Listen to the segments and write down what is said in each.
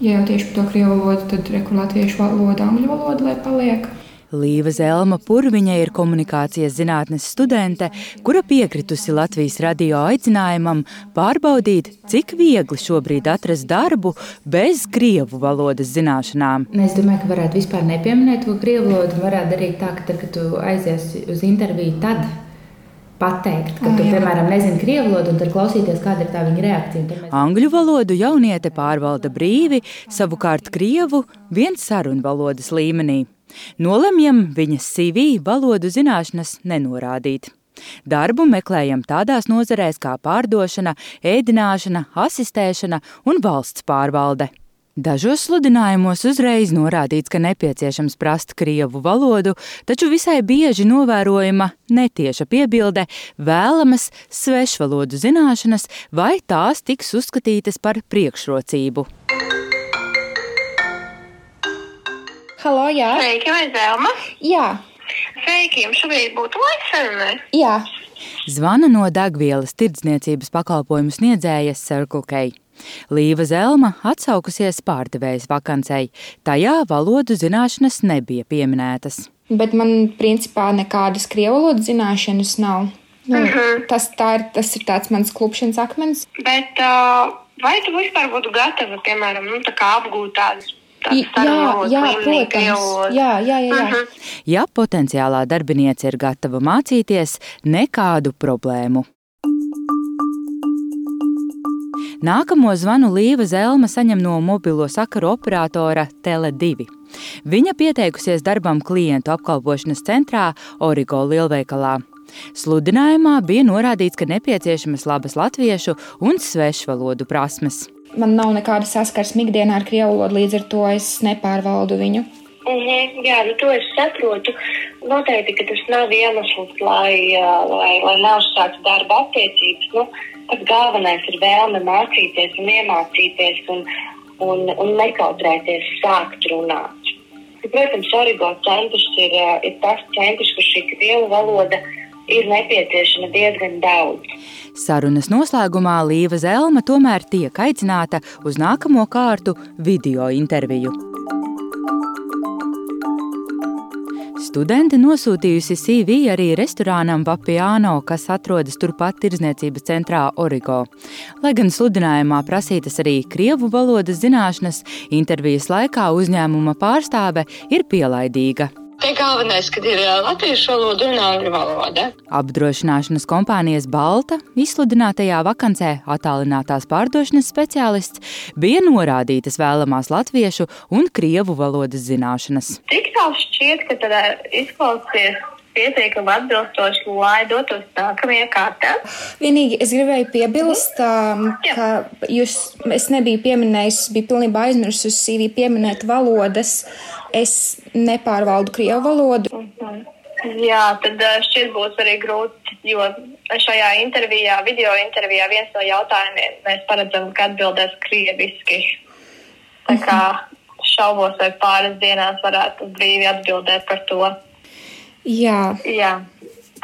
Ja jau tieši par to krievu valodu, tad reku latviešu valoda, angļu valoda, lai paliek. Līva Zelma Purviņa ir komunikācijas zinātnes studente, kura piekritusi Latvijas radio aicinājumam pārbaudīt, cik viegli šobrīd atrast darbu bez krievu valodas zināšanām. Es domāju, ka varētu vispār nepieminēt to krievu valodu. Varētu darīt tā, ka tad, kad tu aiziesi uz interviju, tad pateikt, ka tu, oh, piemēram, nezini krievu valodu, un tad klausīties, kāda ir tā viņa reakcija. Mēs... Angļu valodu jauniete pārvalda brīvi, savukārt krievu viens sarunu valodas līmenī. Nolemjam viņas CV valodu zināšanas nenorādīt. Darbu meklējam tādās nozarēs kā pārdošana, ēdināšana, asistēšana un valsts pārvalde. Dažos sludinājumos uzreiz norādīts, ka nepieciešams prast krievu valodu, taču visai bieži novērojama netieša piebilde vēlamas svešvalodu zināšanas, vai tās tiks uzskatītas par priekšrocību. Halo, jā. Sveiki, vai Zelma? Jā. Sveiki, jums šobrīd būtu laiks sarunai? Jā. Zvana no degvielas tirdzniecības pakalpojumu sniedzējas Circle K. Līva Zelma atsaukusies pārdevējas vakancei. Tajā valodu zināšanas nebija pieminētas. Bet man principā nekādas krievu valodas zināšanas nav. Nu, uh Mhm. -huh. tas, ir, tas ir tāds mans klupšanas akmens. Bet uh, vai tu vispār būtu gatava, piemēram, nu, tā kā apgūt tādas? I, jā, jā, protams. Jā, jā, jā, jā. Uh -huh. Ja potenciālā darbiniece ir gatava mācīties, nekādu problēmu. Nākamo zvanu Līva Zelma saņem no mobilo sakaru operatora Tele2. Viņa pieteikusies darbam klientu apkalpošanas centrā Origo lielveikalā. Sludinājumā bija norādīts, ka nepieciešamas labas latviešu un svešvalodu prasmes. Man nav nekāda saskarsme ikdienā ar krievu valodu, līdz ar to es nepārvaldu viņu. Uh -huh, jā, nu to es saprotu. Noteikti, ka tas nav iemesls, lai, lai, lai neuzsāktu darba attiecības. Nu, tas galvenais ir vēlme mācīties un iemācīties un, un, un nekautrēties sākt runāt. Protams, Origo centrs ir, ir tas centrs, kur šī krievu valoda ir nepieciešama diezgan daudz. Sarunas noslēgumā Līva Zelma tomēr tiek aicināta uz nākamo kārtu video interviju. Studente nosūtījusi CV arī restorānam Vapiano, kas atrodas turpat tirdzniecības centrā Origo. Lai gan sludinājumā prasītas arī krievu valodas zināšanas, intervijas laikā uzņēmuma pārstāve ir pielaidīga. Te galvenais, kad ir latviešu valoda un angļu valoda. Apdrošināšanas kompānijas Balta izsludinātajā vakancē attālinātās pārdošanas speciālists bija norādītas vēlamās latviešu un krievu valodas zināšanas. Cik tālu šķiet, ka tad izklausīsies pietiekami atbilstoši, lai dotos nākamajā kārtā. Vienīgi es gribēju piebilst, um, ka jūs, es nebiju pieminējis, biju pilnībā aizmirsis uz CV pieminēt valodas. Es nepārvaldu krievu valodu. Uh -huh. Jā, tad šķiet būs arī grūti, jo šajā intervijā, video intervijā, viens no jautājumiem mēs paredzam, ka atbildēs krieviski. Tā kā šaubos, vai pāris dienās varētu brīvi atbildēt par to. Jā. Jā,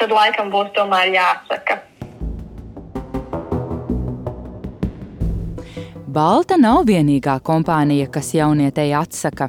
tad laikam būs tomēr jāsaka. Balta nav vienīgā kompānija, kas jaunietei atsaka.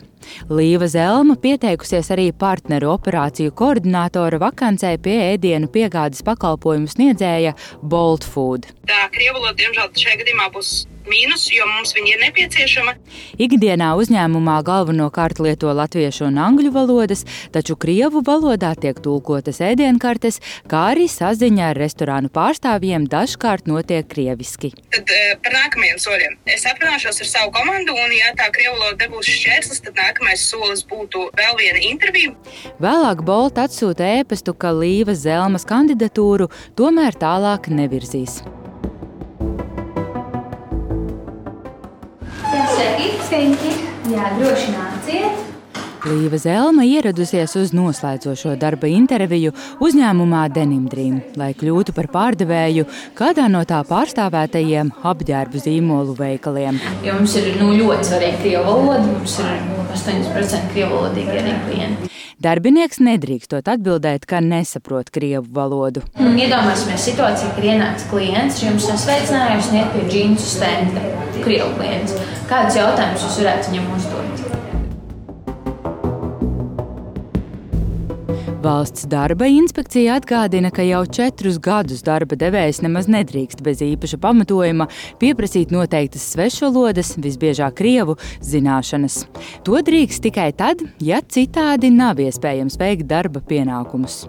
Līva Zelma pieteikusies arī partneru operāciju koordinātora vakancē pie ēdienu piegādes pakalpojumu sniedzēja Bolt Food. Tā krievu valoda, diemžēl, šajā gadījumā būs mīnus, jo mums viņa ir nepieciešama. Ikdienā uzņēmumā galvenokārt lieto latviešu un angļu valodas, taču krievu valodā tiek tulkotas ēdienkartes, kā arī saziņa ar restorānu pārstāvjiem dažkārt notiek krieviski. Tad par nākamajiem soļiem. Es aprunāšos ar savu komandu, un, ja tā krievu valoda nebūs šķērslis, tad nākamais solis būtu vēl viena intervija. Vēlāk Bolta atsūta ēpastu, ka Līvas Zelmas kandidatūru tomēr tālāk nevirzīs. Sveiki! Jā, droši nāciet! Līva Zelma ieradusies uz noslēdzošo darba interviju uzņēmumā Denimdream, lai kļūtu par pārdevēju kādā no tā pārstāvētajiem apģērbu zīmolu veikaliem. Jo mums ir nu, ļoti svarīga krievu valoda, mums ir 80% krievu valodīgi arī klienti. Darbinieks nedrīkstot atbildēt, ka nesaprot krievu valodu. Iedomāsimies situāciju, kad ienāca klients, jums sveicinājums un iet pie džinsu stenda. Krievu klients. Kādus jautājumus jūs varētu viņam uzdot? Valsts darba inspekcija atgādina, ka jau četrus gadus darba devējs nemaz nedrīkst bez īpaša pamatojuma pieprasīt noteiktas svešvalodas, visbiežāk krievu, zināšanas. To drīkst tikai tad, ja citādi nav iespējams veikt darba pienākumus.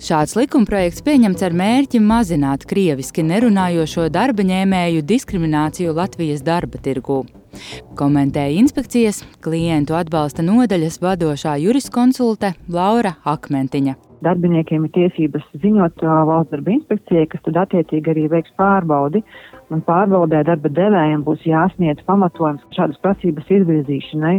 Šāds likumprojekts pieņemts ar mērķi mazināt krieviski nerunājošo darba ņēmēju diskrimināciju Latvijas darba tirgū. Komentēja inspekcijas klientu atbalsta nodaļas vadošā juriskonsulte Laura Akmentiņa. Darbiniekiem ir tiesības ziņot valsts darba inspekcijai, kas tad attiecīgi arī veiks pārbaudi. Un pārbaudē darba devējiem būs jāsniedz pamatojums šādas prasības izvirzīšanai.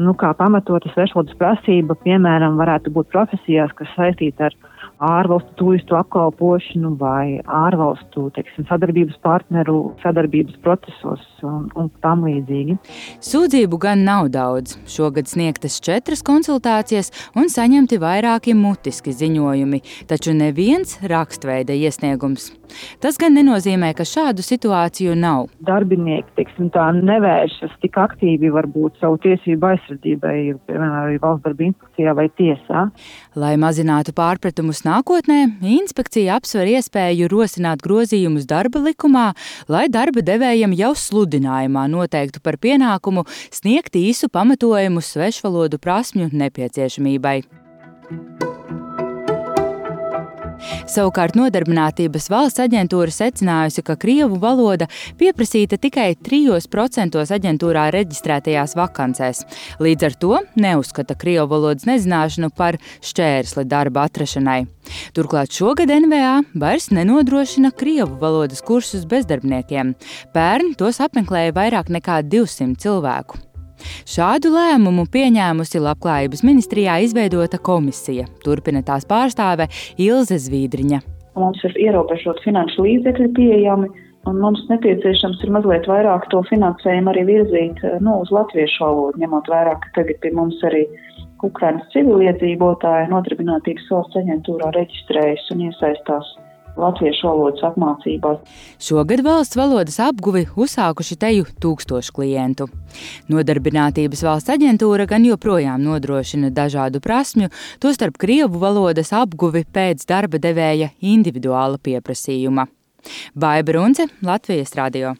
Nu, kā pamatota svešvalodas prasība, piemēram, varētu būt profesijās, kas saistīta ar ārvalstu turistu apkalpošanu vai ārvalstu teiksim, sadarbības partneru sadarbības procesos un, un tam līdzīgi. Sūdzību gan nav daudz. Šogad sniegtas četras konsultācijas un saņemti vairāki mutiski ziņojumi, taču neviens rakstveida iesniegums. Tas gan nenozīmē, ka šādu situāciju nav. Darbinieki teiksim, tā nevēršas tik aktīvi varbūt savu tiesību aizsardzībai, piemēram, valsts darba inspekcijā vai tiesā. Lai mazinātu pārpratumus nākotnē, inspekcija apsver iespēju rosināt grozījumus darba likumā, lai darba devējiem jau sludinājumā noteiktu par pienākumu sniegt īsu pamatojumu svešvalodu prasmju nepieciešamībai. Savukārt Nodarbinātības valsts aģentūra secinājusi, ka krievu valoda pieprasīta tikai 3% aģentūrā reģistrētajās vakancēs. Līdz ar to neuzskata krievu valodas nezināšanu par šķērsli darba atrašanai. Turklāt šogad NVA vairs nenodrošina krievu valodas kursus bezdarbniekiem. Pērn tos apmeklēja vairāk nekā 200 cilvēku. Šādu lēmumu pieņēmusi Labklājības ministrijā izveidota komisija, turpina tās pārstāve Ilze Zvīdriņa. Mums ir ierobežot finanšu līdzekļi pieejami, un mums nepieciešams ir mazliet vairāk to finansējumu arī virzīt nu, uz latviešu valodu, ņemot vērā, ka tagad pie mums arī Ukrainas civiliedzīvotāji nodarbinātības valsts aģentūrā reģistrējas un iesaistās latviešu valodas apmācībās. Šogad valsts valodas apguvi uzsākuši teju tūkstošu klientu. Nodarbinātības valsts aģentūra gan joprojām nodrošina dažādu prasmju, tostarp krievu valodas apguvi pēc darba devēja individuāla pieprasījuma. Baiba Runce, Latvijas radio.